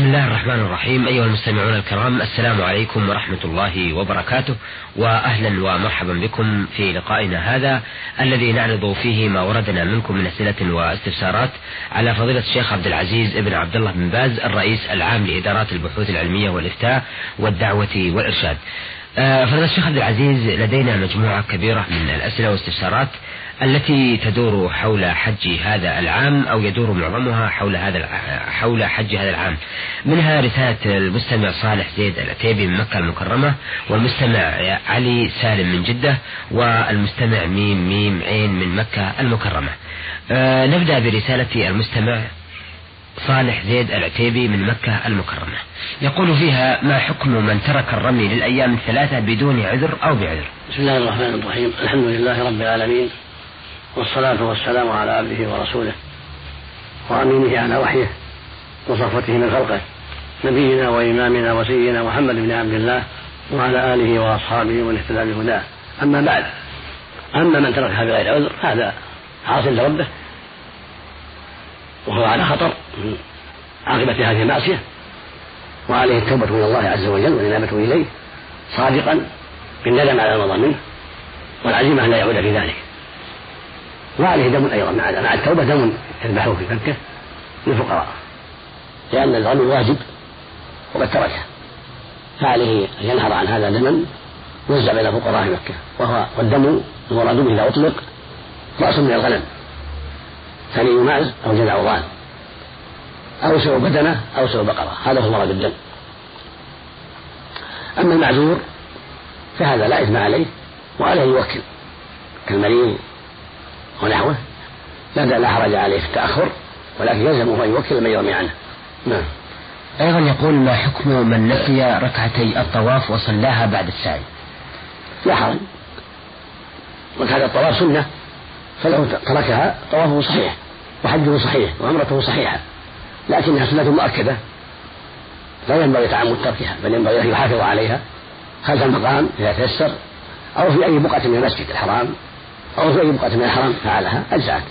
بسم الله الرحمن الرحيم. أيها المستمعون الكرام السلام عليكم ورحمة الله وبركاته وأهلا ومرحبا بكم في لقائنا هذا الذي نعرض فيه ما وردنا منكم من أسئلة واستفسارات على فضيلة الشيخ عبد العزيز ابن عبد الله بن باز الرئيس العام لإدارات البحوث العلمية والإفتاء والدعوة والإرشاد. آه، فضيلة الشيخ عبد العزيز لدينا مجموعة كبيرة من الأسئلة والاستفسارات التي تدور حول حج هذا العام أو يدور معظمها حول هذا حول حج هذا العام. منها رسالة المستمع صالح زيد العتيبي من مكة المكرمة والمستمع علي سالم من جدة والمستمع ميم ميم عين من مكة المكرمة. آه نبدأ برسالة المستمع صالح زيد العتيبي من مكة المكرمة. يقول فيها ما حكم من ترك الرمي للأيام الثلاثة بدون عذر أو بعذر؟ بسم الله الرحمن الرحيم. الحمد لله رب العالمين. والصلاة والسلام على عبده ورسوله وأمينه على وحيه وصفوته من خلقه نبينا وإمامنا وسيدنا محمد بن عبد الله وعلى آله وأصحابه ومن اهتدى بهداه. أما بعد أما من تركها بغير عذر هذا حاصل لربه وهو على خطر من عاقبة هذه المعصية وعليه التوبة إلى الله عز وجل والإنابة إليه صادقا بالندم على ما منه والعزيمة أن لا يعود في ذلك. وعليه دم أيضا مع مع التوبة دم يذبحه في مكة للفقراء لأن الغني واجب وقد تركه فعليه أن ينهر عن هذا دما يوزع بين فقراء مكة وهو والدم المراد به إذا أطلق رأس من الغنم ثني ماز أو جذع ضان أو سوء بدنة أو سوء بقرة هذا هو المراد الدم. أما المعذور فهذا لا إثم عليه وعليه يوكل كالمريض ونحوه. لا لا حرج عليه في التأخر ولكن يلزمه أن يوكل من يرمي عنه. نعم. أيضا يقول ما حكم من نسي ركعتي الطواف وصلاها بعد السعي لا حرج. ركعة الطواف سنة فلو تركها طوافه صحيح وحجه صحيح وعمرته صحيحة لكنها سنة مؤكدة. لا ينبغي تعمد تركها بل ينبغي أن يحافظ عليها خلف المقام إذا تيسر أو في أي بقعة من المسجد الحرام. أو في أي بقعة من الحرم فعلها أجزأت.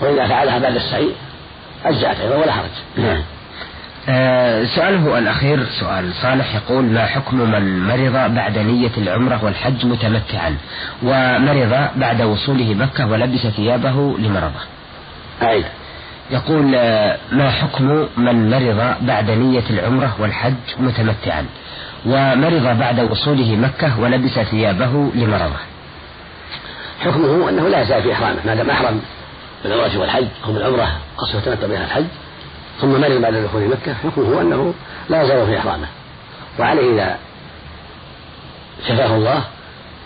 وإذا فعلها بعد السعي أجزأت أيضا ولا حرج. نعم. آه سؤاله الأخير سؤال صالح يقول ما حكم من مرض بعد نية العمرة والحج متمتعا ومرض بعد وصوله مكة ولبس ثيابه لمرضه. أعيد يقول آه ما حكم من مرض بعد نية العمرة والحج متمتعا ومرض بعد وصوله مكة ولبس ثيابه لمرضه؟ حكمه أنه لا يزال في إحرامه ما دام أحرم بالعمرة والحج أو بالعمرة قصد يتمتع بها الحج ثم مرض بعد دخول مكة حكمه أنه لا يزال في إحرامه. وعليه إذا شفاه الله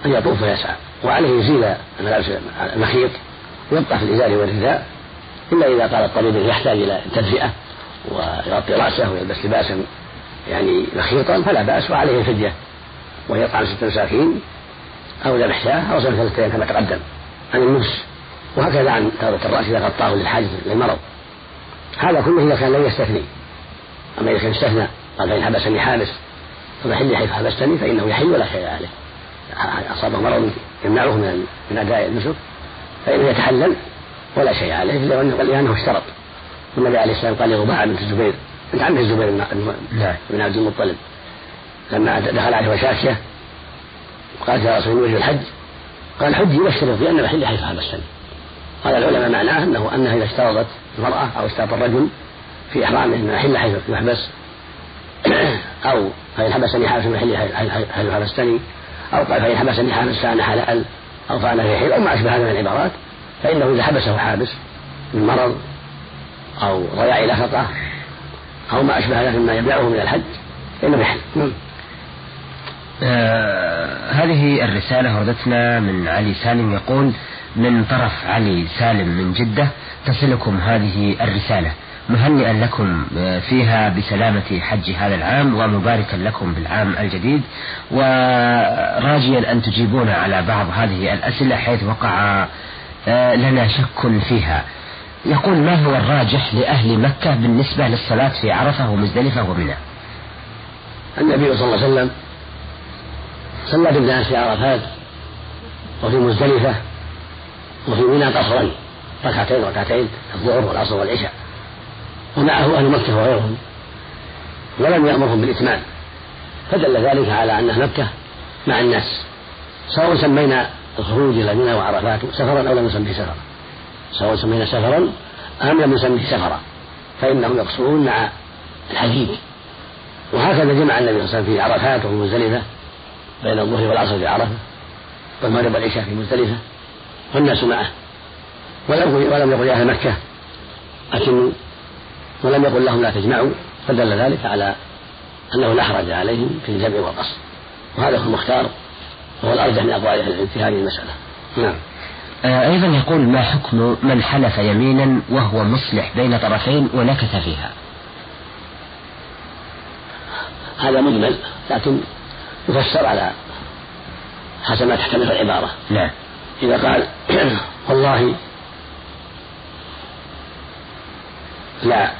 أن يطوف ويسعى وعليه يزيل الملابس المخيط ويبقى في الإزار والرداء إلا إذا قال الطبيب يحتاج إلى تدفئة ويغطي رأسه ويلبس لباسا يعني مخيطا فلا بأس وعليه فدية وهي طعام ست مساكين. أو ذبح شاة أو صوم ثلاثة كما تقدم عن النفس. وهكذا عن تغطية الرأس إذا غطاه للحاجة للمرض. هذا كله إذا كان لم يستثني. أما إذا كان استثنى قال فإن حبسني حابس فمحلي حيث حبستني فإنه يحل ولا شيء عليه. أصابه مرض يمنعه من من أداء النسك فإنه يتحلل ولا شيء عليه لأنه اشترط. النبي عليه السلام قال لرباعة بنت الزبير بنت عمه الزبير بن عبد المطلب. لما دخل عليه وشاكيه قالت يا رسول الله الحج قال حجي واشترط بأن محلي حيث حبستني قال العلماء معناه أنه أنها إذا اشترطت المرأة أو اشترط الرجل في إحرامه أن محل حيث يحبس أو فإن حبسني حابس محلي حيث حبستني أو قال فإن حبسني حابس فأنا حلال أو فأنا في حل أو ما أشبه هذا من العبارات فإنه إذا حبسه حابس من مرض أو ضياع لفقة أو ما أشبه هذا مما يمنعه من الحج فإنه يحل. نعم. آه هذه الرسالة وردتنا من علي سالم يقول من طرف علي سالم من جدة تصلكم هذه الرسالة. مهنئا لكم آه، فيها بسلامة حج هذا العام ومباركا لكم بالعام الجديد وراجيا أن تجيبون على بعض هذه الأسئلة حيث وقع آه، لنا شك فيها. يقول ما هو الراجح لأهل مكة بالنسبة للصلاة في عرفة ومزدلفة ومنى؟ النبي صلى الله عليه وسلم صلى بالناس في عرفات وفي مزدلفة وفي منى قصرا ركعتين ركعتين الظهر والعصر والعشاء. ومعه أهل مكة وغيرهم. ولم يأمرهم بالإتمام. فدل ذلك على أن مكة مع الناس. سواء سمينا الخروج إلى منى وعرفات سفرا أو لم نسميه سفرا. سواء سمينا سفرا أم لم نسميه سفرا. فإنهم يقصرون مع الحجيج وهكذا جمع النبي صلى الله عليه وسلم في عرفات ومزدلفة بين الظهر والعصر في عرفة والمغرب والعشاء في مزدلفة والناس معه. ولم يقل أهل مكة أتموا ولم يقل لهم لا تجمعوا فدل ذلك على أنه لا حرج عليهم في الجمع والقصر وهذا هو المختار وهو الأرجح من أقوال أهل العلم في هذه المسألة. نعم. آه، أيضا يقول ما حكم من حلف يمينا وهو مصلح بين طرفين ونكث فيها؟ هذا مجمل لكن يفسر على حسب ما تحتمل العبارة. نعم. إذا قال والله لا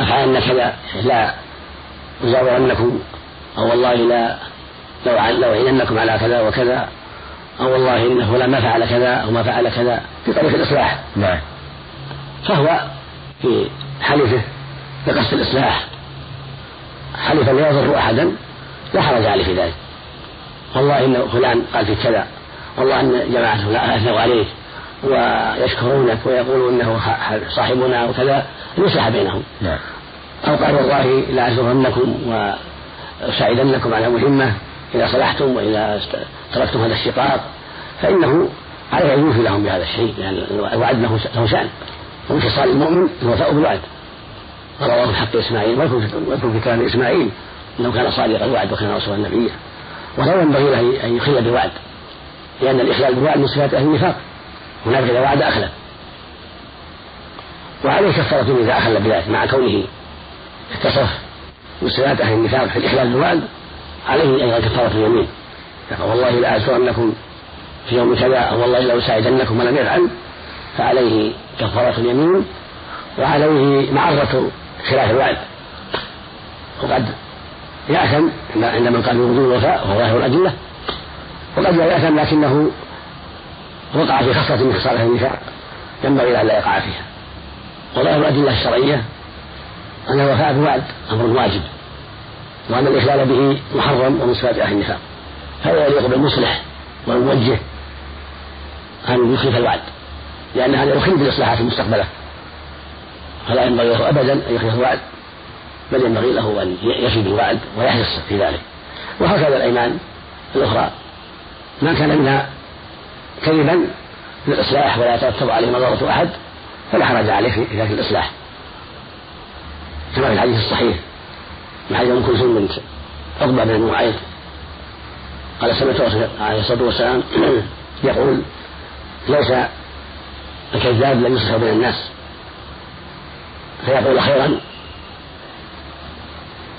أفعلن كذا لا أزاورنكم أو والله لا لو لو أعيننكم على كذا وكذا أو والله إن فلان ما فعل كذا أو ما فعل كذا في طريق الإصلاح. نعم. فهو في حلفه بقصد الإصلاح. حلفا لا يضر أحدا. لا حرج عليه في ذلك. والله إن فلان قال في كذا. والله إن جماعة أثنوا عليك ويشكرونك ويقولون إنه صاحبنا وكذا. يصلح بينهم. نعم. أو قال والله لازورنكم وأساعدنكم على مهمة. إذا صلحتم وإذا تركتم هذا الشقاق. فإنه عليه أن يوفي لهم بهذا الشيء. لأن يعني الوعد له ومن خصال المؤمن الوفاء بالوعد ورواه حق إسماعيل. واذكر في كلام إسماعيل. إنه كان صادق الوعد وكان رسولا نبيا ولا ينبغي له أن يخل بالوعد لأن الاخلال بالوعد من صفات أهل النفاق. هناك إذا وعد أخلف وعليه كفارة إذا أخل بذلك مع كونه اتصف بصفات أهل النفاق في الإخلال بالوعد عليه أيضا كفارة اليمين. والله لأزورنكم في يوم كذا أو والله لأساعدنكم ولم يفعل. فعليه كفارة اليمين وعليه معرة خلاف الوعد. وقد يأثم عند من قال بوجود الوفاء وهو ظاهر الأدلة وقد لا يأثم لكنه وقع في خصلة من خصال النفاق ينبغي أن لا يقع فيها. وظاهر الأدلة الشرعية أن الوفاء بوعد أمر واجب وأن الإخلال به محرم ومن صفات أهل النفاق. فلا يليق بالمصلح والموجه أن يخلف الوعد لأن هذا يخل بالإصلاحات المستقبلة. فلا ينبغي له أبدا أن يخلف الوعد. بل ينبغي له أن يفي بالوعد ويحرص في ذلك. وهكذا الأيمان الأخرى. ما كان منها كذبا للإصلاح ولا يترتب عليه مضرة أحد فلا حرج عليه في ذات الإصلاح. كما في الحديث الصحيح من حديث أم كلثوم بنت عقبة بن معيط قال سمعت عليه الصلاة والسلام يقول ليس الكذاب لم يصلح بين الناس فيقول خيرا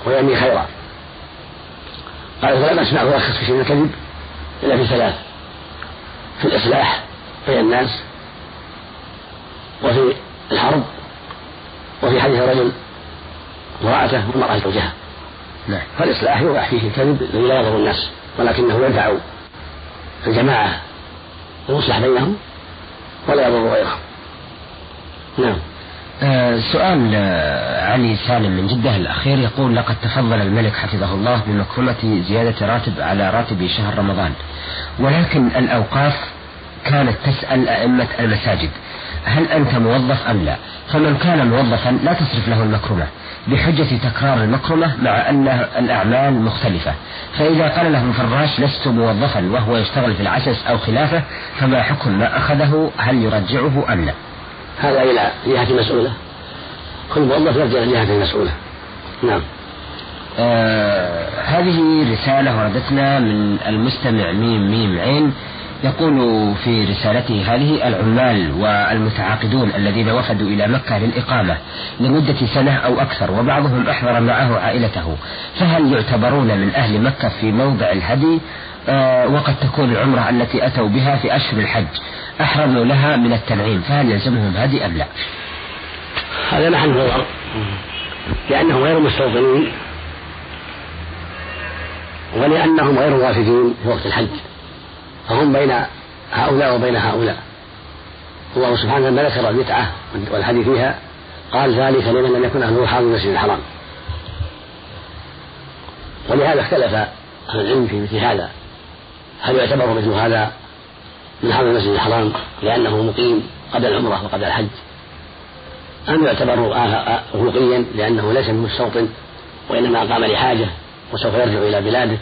ويرمي خيرا. قال فلم أسمع يرخص في شيء من الكذب إلا في ثلاث في الإصلاح بين الناس وفي الحرب وفي حديث الرجل امرأته والمرأة زوجها. نعم. فالإصلاح يوقع فيه الكذب الذي لا يضر الناس ولكنه ينفع الجماعة ويصلح بينهم ولا يضر غيرهم. نعم. آه سؤال آه علي سالم من جدة الأخير يقول لقد تفضل الملك حفظه الله بمكرمة زيادة راتب على راتب شهر رمضان. ولكن الأوقاف كانت تسأل أئمة المساجد هل أنت موظف أم لا؟ فمن كان موظفا لا تصرف له المكرمة بحجة تكرار المكرمة مع أن الأعمال مختلفة. فإذا قال له فراش لست موظفا وهو يشتغل في العسس أو خلافة فما حكم ما أخذه هل يرجعه أم لا؟ هذا إلى جهة مسؤولة؟ كل موظف يرجع إلى جهة مسؤولة. نعم. آه هذه رسالة وردتنا من المستمع ميم ميم عين. يقول في رسالته هذه العمال والمتعاقدون الذين وفدوا إلى مكة للإقامة لمدة سنة أو أكثر وبعضهم أحضر معه عائلته. فهل يعتبرون من أهل مكة في موضع الهدي؟ آه وقد تكون العمرة التي أتوا بها في أشهر الحج. أحرموا لها من التنعيم فهل يلزمهم هدي أم لا؟ هذا محل نظر لأنهم غير مستوطنين ولأنهم غير وافدين في وقت الحج. فهم بين هؤلاء وبين هؤلاء. الله سبحانه لما ذكر المتعة والحديث فيها قال ذلك لمن لم يكن أهله حاضر المسجد الحرام. ولهذا اختلف أهل العلم في مثل هذا. هل يعتبر مثل هذا من حرم المسجد الحرام لأنه مقيم قبل العمرة وقبل الحج. أم يعتبر رقيا لأنه ليس بمستوطن وإنما قام لحاجة وسوف يرجع إلى بلاده.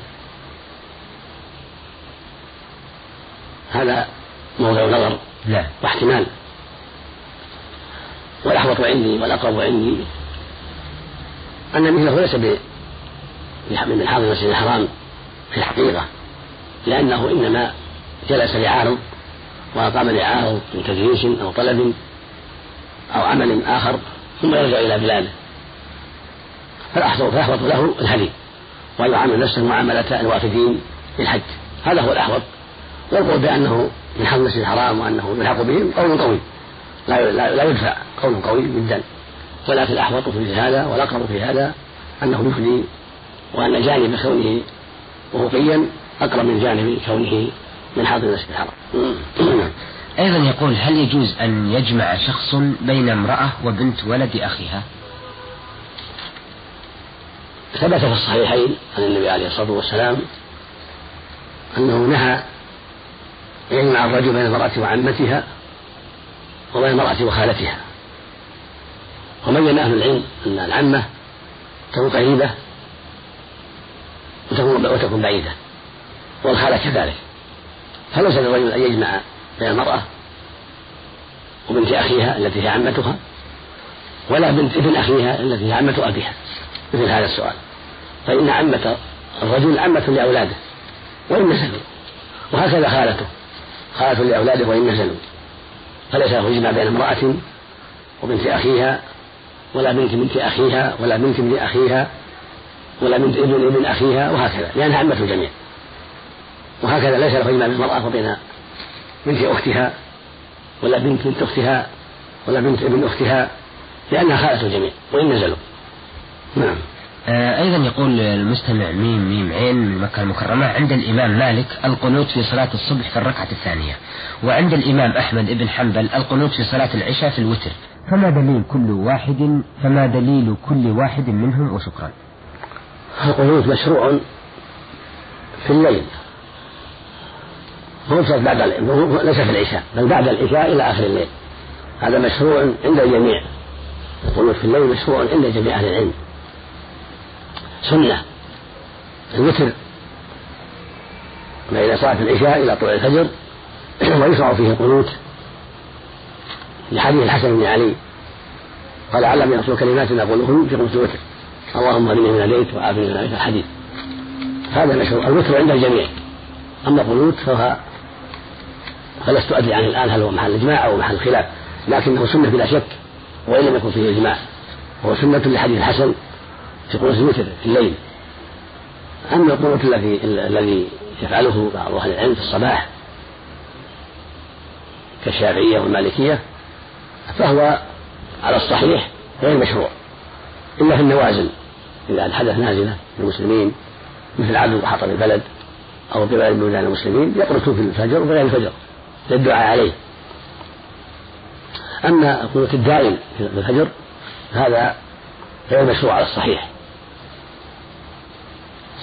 هذا موضع نظر لا. واحتمال. والأحوط عندي والأقرب عندي أن مثله ليس من حاضر المسجد الحرام في الحقيقة لأنه إنما جلس لعارض وأقام لعارض من تدريس أو طلب أو عمل آخر ثم يرجع إلى بلاده. فالأحوط له الهدي ويعامل نفسه معاملة الوافدين للحج. هذا هو الأحوط. والقول بأنه من حظ المسجد الحرام وأنه يلحق بهم قول قوي. لا لا يدفع قول قوي جدا. ولكن الأحوط في هذا والأقرب في هذا أنه يفدي وأن جانب كونه رقيا أقرب من جانب كونه من حاضر المسجد الحرام. أيضا يقول هل يجوز أن يجمع شخص بين امرأة وبنت ولد أخيها؟ ثبت في الصحيحين عن النبي عليه الصلاة والسلام أنه نهى يجمع الرجل بين المرأة وعمتها وبين المرأة وخالتها. وبين أهل العلم أن العمة تكون قريبة وتكون وتكون بعيدة والخالة كذلك. فليس للرجل أن يجمع بين المرأة وبنت أخيها التي هي عمتها ولا بنت ابن أخيها التي هي عمة أبيها؟ مثل هذا السؤال. فإن عمة الرجل عمة لأولاده وإن نزلوا. وهكذا خالته. خالة لأولاده وإن نزلوا. فليس له يجمع بين امرأة وبنت أخيها ولا بنت بنت أخيها ولا بنت ابن أخيها ولا بنت ابن ابن أخيها وهكذا. لأنها عمة الجميع. وهكذا ليس له بين المرأة وبين بنت أختها ولا بنت بنت أختها ولا بنت ابن أختها لأنها خالة الجميع وإن نزلوا. نعم. آه أيضا يقول المستمع ميم ميم عين من مكة المكرمة عند الإمام مالك القنوت في صلاة الصبح في الركعة الثانية وعند الإمام أحمد بن حنبل القنوت في صلاة العشاء في الوتر. فما دليل كل واحد فما دليل كل واحد منهم وشكرا. القنوت مشروع في الليل. هو بعد ليس في العشاء بل بعد العشاء إلى آخر الليل. هذا مشروع عند الجميع. القنوت في الليل مشروع عند جميع أهل العلم. سنة. الوتر. بين صلاة العشاء إلى طلوع الفجر ويشرع فيه القنوت. لحديث الحسن بن علي قال علم يرسل كلمات نقولهن في قنوت الوتر. اللهم اهدني من هديت وعافني من هديت. الحديث. هذا مشروع. الوتر عند الجميع. أما القنوت فهو فلست أدري عنه الآن هل هو محل إجماع أو محل خلاف لكنه سنة بلا شك وإن لم يكن فيه إجماع هو سنة لحديث الحسن في قنوت الوتر في الليل. أما القنوت الذي الذي يفعله بعض أهل العلم في الصباح كالشافعية والمالكية فهو على الصحيح غير مشروع إلا في النوازل إذا الحدث نازلة للمسلمين مثل عدو حطب البلد أو ببلد من المسلمين يقنطون في الفجر وغير الفجر. للدعاء عليه. أما القنوت الدائم في الفجر هذا غير مشروع على الصحيح.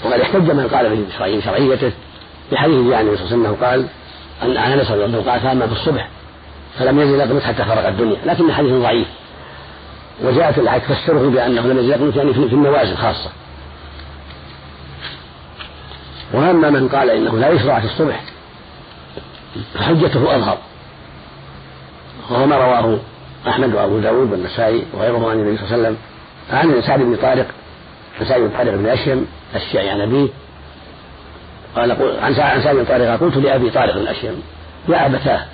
وقد احتج من قال بشرعيته بحديث يعني صلى الله عليه وسلم قال أن أنس رضي الله قال فأما بالصبح فلم يزل يقنط حتى فرق الدنيا. لكن حديث ضعيف. وجاءت الآية تفسره بأنه لم يزل يقنط يعني في النوازل خاصة. وأما من قال إنه لا يشرع في الصبح فحجته أظهر. وهو ما رواه أحمد وأبو داود والنسائي وغيرهم عن النبي صلى الله عليه وسلم عن سعد بن طارق سعد بن طارق بن أشيم الشيعي عن أبيه. قال عن سعد بن طارق قلت لأبي طارق بن أشيم يا أبتاه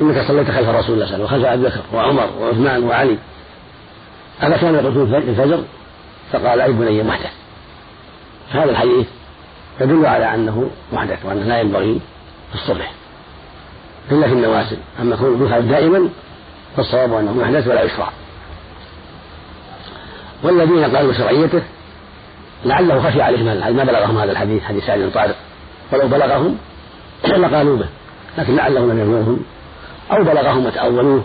إنك صليت خلف رسول الله صلى الله عليه وسلم وخلف أبي بكر وعمر وعثمان وعلي. أفكان الرسول في الفجر فقال أي بني محدث هذا الحديث يدل على أنه محدث وأنه لا ينبغي في الصبح. إلا في النوازل أما كونه يفعل دائما فالصواب أنه محدث ولا يشرع. والذين قالوا بشرعيته لعله خفي عليهم ما بلغهم هذا الحديث حديث سعد بن طارق. ولو بلغهم لقالوا به. لكن لعلهم لم يبلغهم أو بلغهم وتأولوه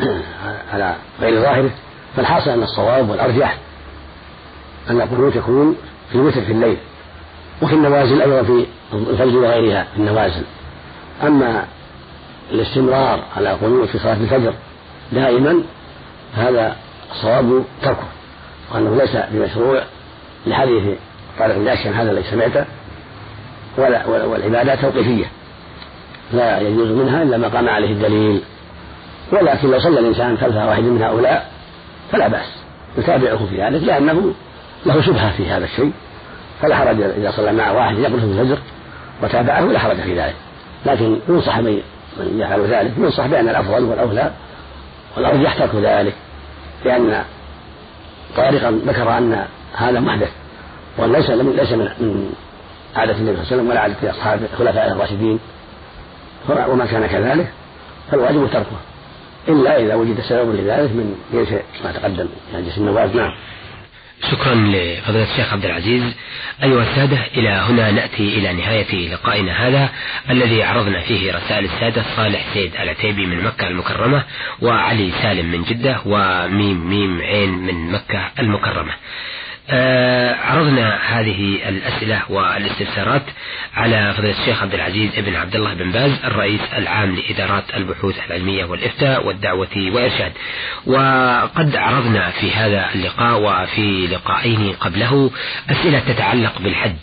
على غير ظاهره. فالحاصل أن الصواب والأرجح أن القنوت يكون في الوتر في الليل. وفي النوازل أيضا في الفجر وغيرها في النوازل. أما الاستمرار على قنوت في صلاة الفجر. دائما هذا صواب تركه وأنه ليس بمشروع لحديث طارق بن هذا الذي سمعته ولا والعبادات توقيفية. لا يجوز منها إلا ما قام عليه الدليل. ولكن لو صلى الإنسان خلف واحد من هؤلاء فلا بأس يتابعه في ذلك لأنه له شبهة في هذا الشيء. فلا حرج إذا صلى مع واحد في الفجر وتابعه لا حرج في ذلك. لكن ينصح من من يفعل ذلك ينصح بأن الأفضل والأولى والأرجح ترك ذلك لأن طارقا ذكر أن هذا محدث وليس ليس من عادة النبي صلى الله عليه وسلم ولا عادة أصحاب الخلفاء الراشدين. وما كان كذلك فالواجب تركه إلا إذا وجد سبب لذلك من جنس ما تقدم يعني جنس النواز نعم. شكرا لفضيلة الشيخ عبد العزيز. أيها السادة إلى هنا نأتي إلى نهاية لقائنا هذا الذي عرضنا فيه رسائل السادة صالح سيد العتيبي من مكة المكرمة وعلي سالم من جدة وميم ميم عين من مكة المكرمة. عرضنا هذه الأسئلة والاستفسارات على فضيلة الشيخ عبد العزيز بن عبد الله بن باز الرئيس العام لإدارات البحوث العلمية والإفتاء والدعوة وإرشاد وقد عرضنا في هذا اللقاء وفي لقاءين قبله أسئلة تتعلق بالحج.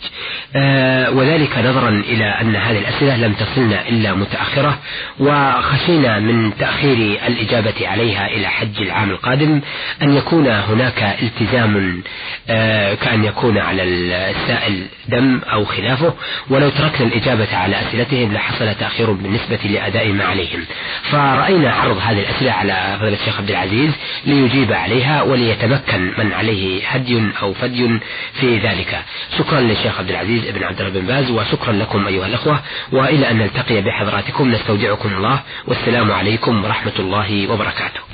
آه، وذلك نظرا إلى أن هذه الأسئلة لم تصلنا إلا متأخرة وخشينا من تأخير الإجابة عليها إلى حج العام القادم أن يكون هناك التزام آه، كأن يكون على السائل دم أو خلافه ولو تركنا الإجابة على أسئلتهم لحصل تأخير بالنسبة لأداء ما عليهم. فرأينا عرض هذه الأسئلة على فضيلة الشيخ عبد العزيز ليجيب عليها وليتمكن من عليه هدي أو فدي في ذلك. شكرا للشيخ عبد العزيز بن عبد الله بن باز وشكرا لكم أيها الأخوة. وإلى أن نلتقي بحضراتكم نستودعكم الله. والسلام عليكم ورحمة الله وبركاته.